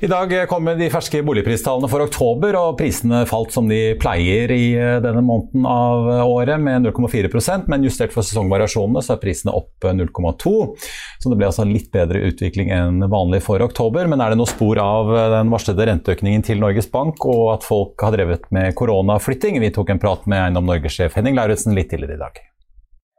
I dag kommer de ferske boligpristallene for oktober, og prisene falt som de pleier i eh, denne måneden av året, med 0,4% men justert for sesongvariasjonene så er prisene opp 0,2 Så det ble altså litt bedre utvikling enn vanlig for oktober. Men er det noe spor av den varslede renteøkningen til Norges Bank, og at folk har drevet med koronaflytting? Vi tok en prat med Eiendom Norge-sjef Henning Lauritzen litt tidligere i dag.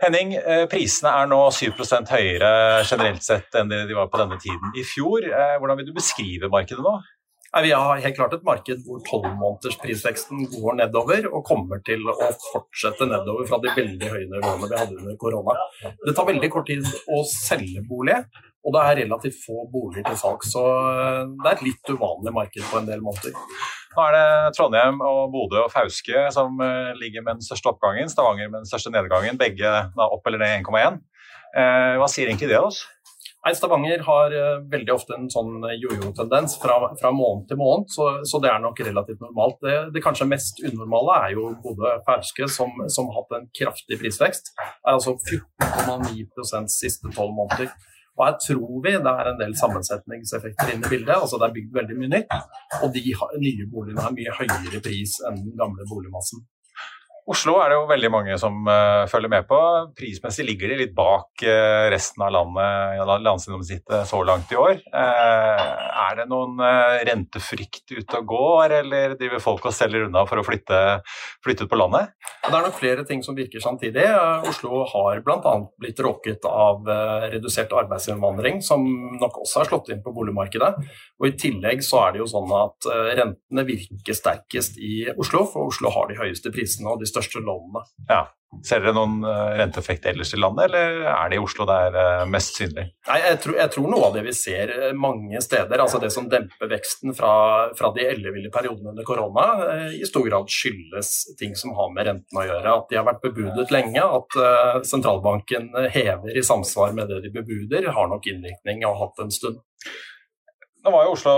Henning, eh, prisene er nå 7% høyere generelt sett enn de var på denne tiden i fjor. Eh, hvordan vil du beskrive markedet nå? Vi har helt klart et marked hvor tolvmånedersprisveksten går nedover og kommer til å fortsette nedover fra de veldig høye nivåene vi hadde under korona. Det tar veldig kort tid å selge bolig, og det er relativt få boliger til salgs. Så eh, det er et litt uvanlig marked på en del måter. Nå er det Trondheim og Bodø og Fauske som eh, ligger med den største oppgangen. Stavanger med den største nedgangen. Begge opp eller ned 1,1. Eh, hva sier egentlig det oss? Nei, Stavanger har uh, veldig ofte en sånn jojo-tendens fra, fra, måned til måned, så, så, det er nok relativt normalt. Det, det kanskje mest unormale er jo Bodø Fauske, som, som, har hatt en kraftig prisvekst. Altså 14,9% siste tolv måneder. Og her tror vi det er en del sammensetningseffekter inne i bildet. altså Det er bygd veldig mye nytt, og de nye boligene har mye høyere pris enn den gamle boligmassen. Oslo er det jo veldig mange som uh, følger med på. Prismessig ligger de litt bak uh, resten av landet, landsgjennomsnittet så langt i år. Uh, er det noen rentefrykt ute og går, eller driver folk og selger unna for å flytte, flytte ut på landet? Det er nok flere ting som virker samtidig. Oslo har bl.a. blitt råket av redusert arbeidsinnvandring, som nok også har slått inn på boligmarkedet. Og I tillegg så er det jo sånn at rentene virker sterkest i Oslo, for Oslo har de høyeste prisene og de største største lånene. Ja. Ser dere noen uh, renteeffekt ellers i landet, eller er det i Oslo det er uh, mest synlig? Nei, jeg tror, jeg tror, noe av det vi ser eh, mange steder, altså det som demper veksten fra, fra de elleville periodene under korona, i stor grad skyldes ting som har med renten å gjøre. At de har vært bebudet lenge, at sentralbanken hever i samsvar med det de bebuder, har nok innvirkning og hatt en stund. Nå var jo Oslo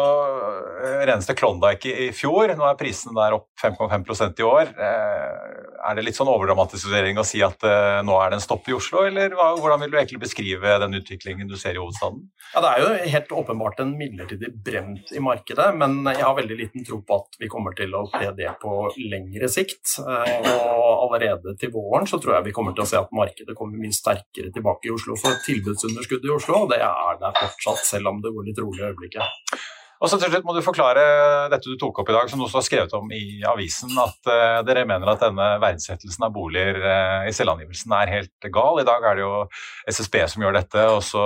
eh, reneste Klondyke i, fjor. Nå er prisene der opp 5,5% i år. Eh, er det litt sånn overdramatisering å si at uh, nå er det en stopp i Oslo, eller hvordan vil du egentlig beskrive den utviklingen du ser i hovedstaden? Ja, Det er jo helt åpenbart en midlertidig bremt i markedet, men jeg har veldig liten tro på at vi kommer til å se det på lengre sikt. Og allerede til våren så tror jeg vi kommer til å se at markedet kommer mye sterkere tilbake i Oslo. For tilbudsunderskuddet i Oslo, det er der fortsatt, selv om det går litt rolig i øyeblikket. Og så til slutt må du forklare dette du tok opp i dag, som du også har skrevet om i avisen, at uh, dere mener at denne verdsettelsen av boliger uh, i selvangivelsen er helt gal. I dag er det jo SSB som gjør dette, og så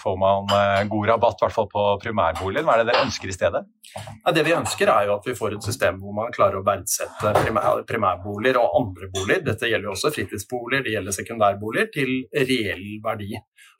får man uh, god rabatt, i hvert fall på primærboligen. Hva er det dere ønsker i stedet? Ja, det vi ønsker er jo at vi får et system hvor man klarer å verdsette primær, primærboliger og andre boliger, dette gjelder jo også fritidsboliger, det gjelder sekundærboliger, til reell verdi.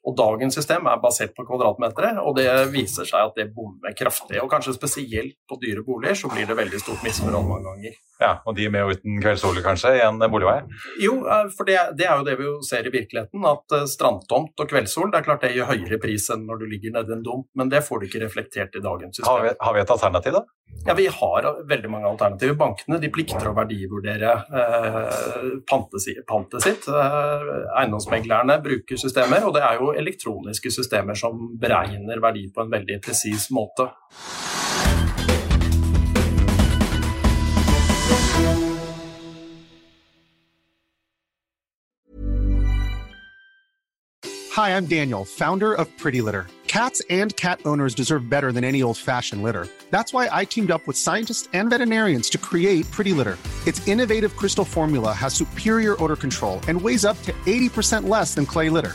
Og Dagens system er basert på kvadratmetere, og det viser seg at det bommer kraftig. Og kanskje spesielt på dyre boliger så blir det veldig stort misforhold mange ganger. Ja, Og de med og uten kveldssole kanskje i en boligvei? Jo, eh, for det, det, er jo det vi ser i virkeligheten. At eh, strandtomt og kveldssol det er klart det gir høyere pris enn når du ligger nedi en dump, men det får du ikke reflektert i dagens system. Har vi, har vi et alternativ, da? Ja, Vi har veldig mange alternativer. Bankene de plikter å verdivurdere eh, pantet sitt. Eh, eiendomsmeglerne bruker systemer, og det er jo elektroniske systemer som beregner verdi på en veldig presis måte. Hi, I'm Daniel, founder of Pretty Litter. Cats and cat owners deserve better than any old fashioned litter. That's why I teamed up with scientists and veterinarians to create Pretty Litter. Its innovative crystal formula has superior odor control and weighs up to 80% less than clay litter.